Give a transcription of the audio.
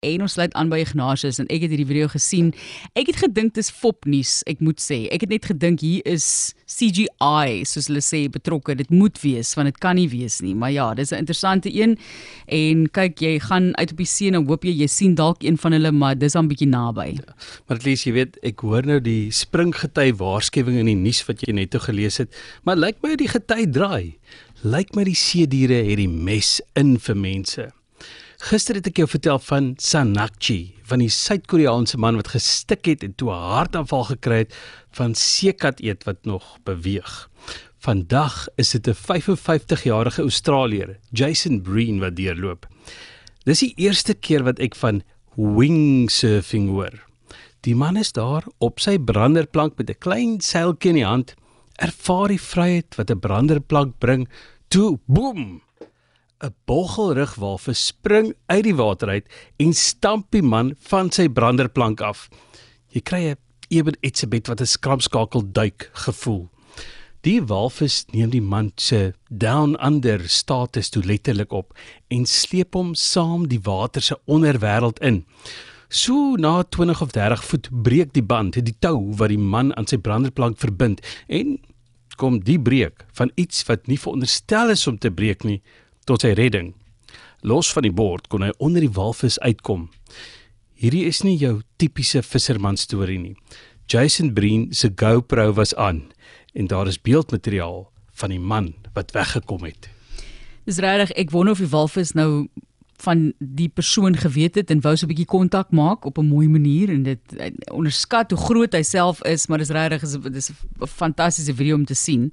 En ons sluit aan by Ignatius en ek het hierdie video gesien. Ek het gedink dis fopnuus, ek moet sê. Ek het net gedink hier is CGI, soos hulle sê, betrokke. Dit moet wees want dit kan nie wees nie. Maar ja, dis 'n interessante een. En kyk, jy gaan uit op die see en hoop jy jy sien dalk een van hulle, maar dis dan bietjie naby. Ja, maar at least jy weet, ek hoor nou die springgety waarskuwing in die nuus wat jy net gelees het, maar lyk my die gety draai. Lyk my die see diere het die mes in vir mense. Gister het ek jou vertel van Sanakchi, van die Suid-Koreaanse man wat gestik het en toe 'n hartaanval gekry het van seekat eet wat nog beweeg. Vandag is dit 'n 55-jarige Australiër, Jason Breen wat deurloop. Dis die eerste keer wat ek van wingsurfing hoor. Die man is daar op sy branderplank met 'n klein seiltjie in die hand, ervaar die vryheid wat 'n branderplank bring. Toe, boem! 'n Boggelrugwalvis spring uit die water uit en stamp die man van sy branderplank af. Jy kry 'n Eben Etzebeth wat 'n skramskakel duik gevoel. Die walvis neem die man se down under status toe letterlik op en sleep hom saam die water se onderwêreld in. So na 20 of 30 voet breek die band, die tou wat die man aan sy branderplank verbind en kom die breek van iets wat nie veronderstel is om te breek nie tot sy redding. Los van die bord kon hy onder die walvis uitkom. Hierdie is nie jou tipiese visserman storie nie. Jason Breen se GoPro was aan en daar is beeldmateriaal van die man wat weggekom het. Dis regtig, ek wonder of die walvis nou van die persoon geweet het en wou so 'n bietjie kontak maak op 'n mooi manier en dit onderskat hoe groot hy self is, maar dis regtig is dis 'n fantastiese video om te sien.